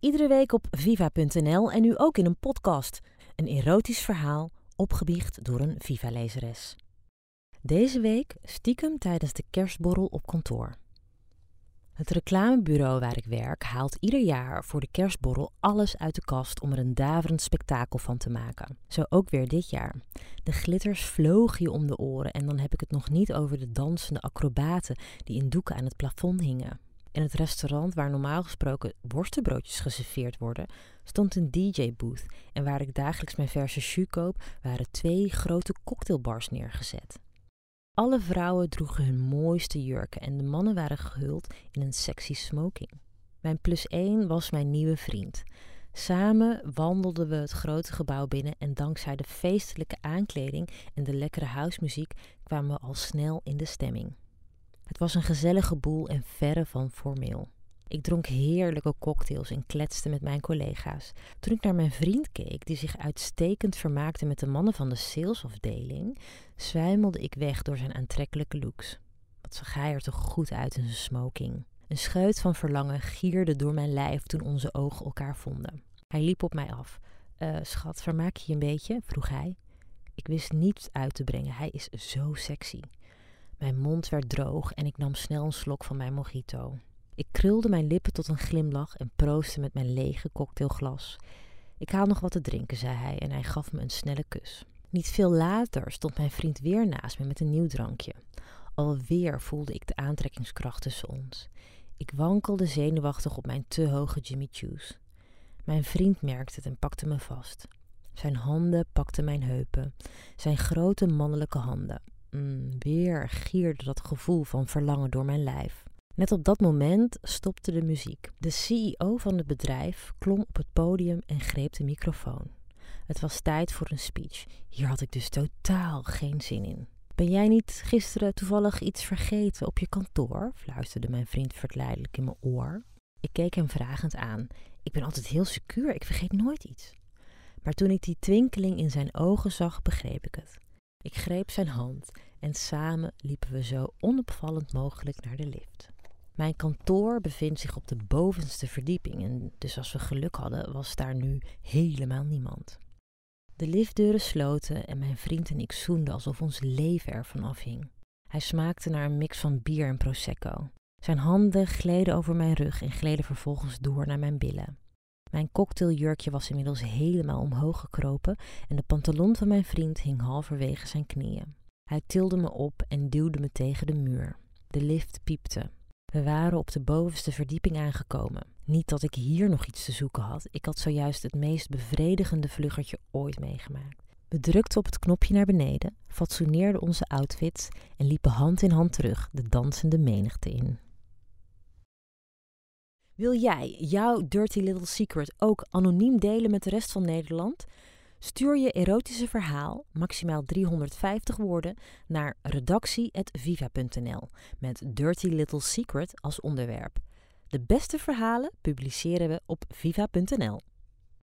Iedere week op viva.nl en nu ook in een podcast. Een erotisch verhaal, opgebiecht door een Viva-lezeres. Deze week stiekem tijdens de kerstborrel op kantoor. Het reclamebureau waar ik werk haalt ieder jaar voor de kerstborrel alles uit de kast om er een daverend spektakel van te maken. Zo ook weer dit jaar. De glitters vlogen je om de oren en dan heb ik het nog niet over de dansende acrobaten die in doeken aan het plafond hingen. In het restaurant waar normaal gesproken worstenbroodjes geserveerd worden, stond een DJ-booth en waar ik dagelijks mijn verse jus koop, waren twee grote cocktailbars neergezet. Alle vrouwen droegen hun mooiste jurken en de mannen waren gehuld in een sexy smoking. Mijn plus één was mijn nieuwe vriend. Samen wandelden we het grote gebouw binnen en dankzij de feestelijke aankleding en de lekkere housemuziek kwamen we al snel in de stemming. Het was een gezellige boel en verre van formeel. Ik dronk heerlijke cocktails en kletste met mijn collega's. Toen ik naar mijn vriend keek, die zich uitstekend vermaakte met de mannen van de salesafdeling, zwijmelde ik weg door zijn aantrekkelijke looks. Wat zag hij er toch goed uit in zijn smoking. Een scheut van verlangen gierde door mijn lijf toen onze ogen elkaar vonden. Hij liep op mij af. Uh, schat, vermaak je je een beetje? vroeg hij. Ik wist niets uit te brengen. Hij is zo sexy. Mijn mond werd droog en ik nam snel een slok van mijn mojito. Ik krulde mijn lippen tot een glimlach en proostte met mijn lege cocktailglas. Ik haal nog wat te drinken, zei hij en hij gaf me een snelle kus. Niet veel later stond mijn vriend weer naast me met een nieuw drankje. Alweer voelde ik de aantrekkingskracht tussen ons. Ik wankelde zenuwachtig op mijn te hoge Jimmy Choos. Mijn vriend merkte het en pakte me vast. Zijn handen pakten mijn heupen, zijn grote mannelijke handen. Mm, weer gierde dat gevoel van verlangen door mijn lijf. Net op dat moment stopte de muziek. De CEO van het bedrijf klom op het podium en greep de microfoon. Het was tijd voor een speech. Hier had ik dus totaal geen zin in. Ben jij niet gisteren toevallig iets vergeten op je kantoor? fluisterde mijn vriend verleidelijk in mijn oor. Ik keek hem vragend aan. Ik ben altijd heel secuur, ik vergeet nooit iets. Maar toen ik die twinkeling in zijn ogen zag, begreep ik het. Ik greep zijn hand en samen liepen we zo onopvallend mogelijk naar de lift. Mijn kantoor bevindt zich op de bovenste verdieping en dus als we geluk hadden was daar nu helemaal niemand. De liftdeuren sloten en mijn vriend en ik zoenden alsof ons leven ervan afhing. Hij smaakte naar een mix van bier en prosecco. Zijn handen gleden over mijn rug en gleden vervolgens door naar mijn billen. Mijn cocktailjurkje was inmiddels helemaal omhoog gekropen en de pantalon van mijn vriend hing halverwege zijn knieën. Hij tilde me op en duwde me tegen de muur. De lift piepte. We waren op de bovenste verdieping aangekomen. Niet dat ik hier nog iets te zoeken had. Ik had zojuist het meest bevredigende vluggertje ooit meegemaakt. We drukten op het knopje naar beneden, fatsoeneerden onze outfits en liepen hand in hand terug de dansende menigte in. Wil jij jouw dirty little secret ook anoniem delen met de rest van Nederland? Stuur je erotische verhaal, maximaal 350 woorden, naar redactie.viva.nl met Dirty Little Secret als onderwerp. De beste verhalen publiceren we op viva.nl.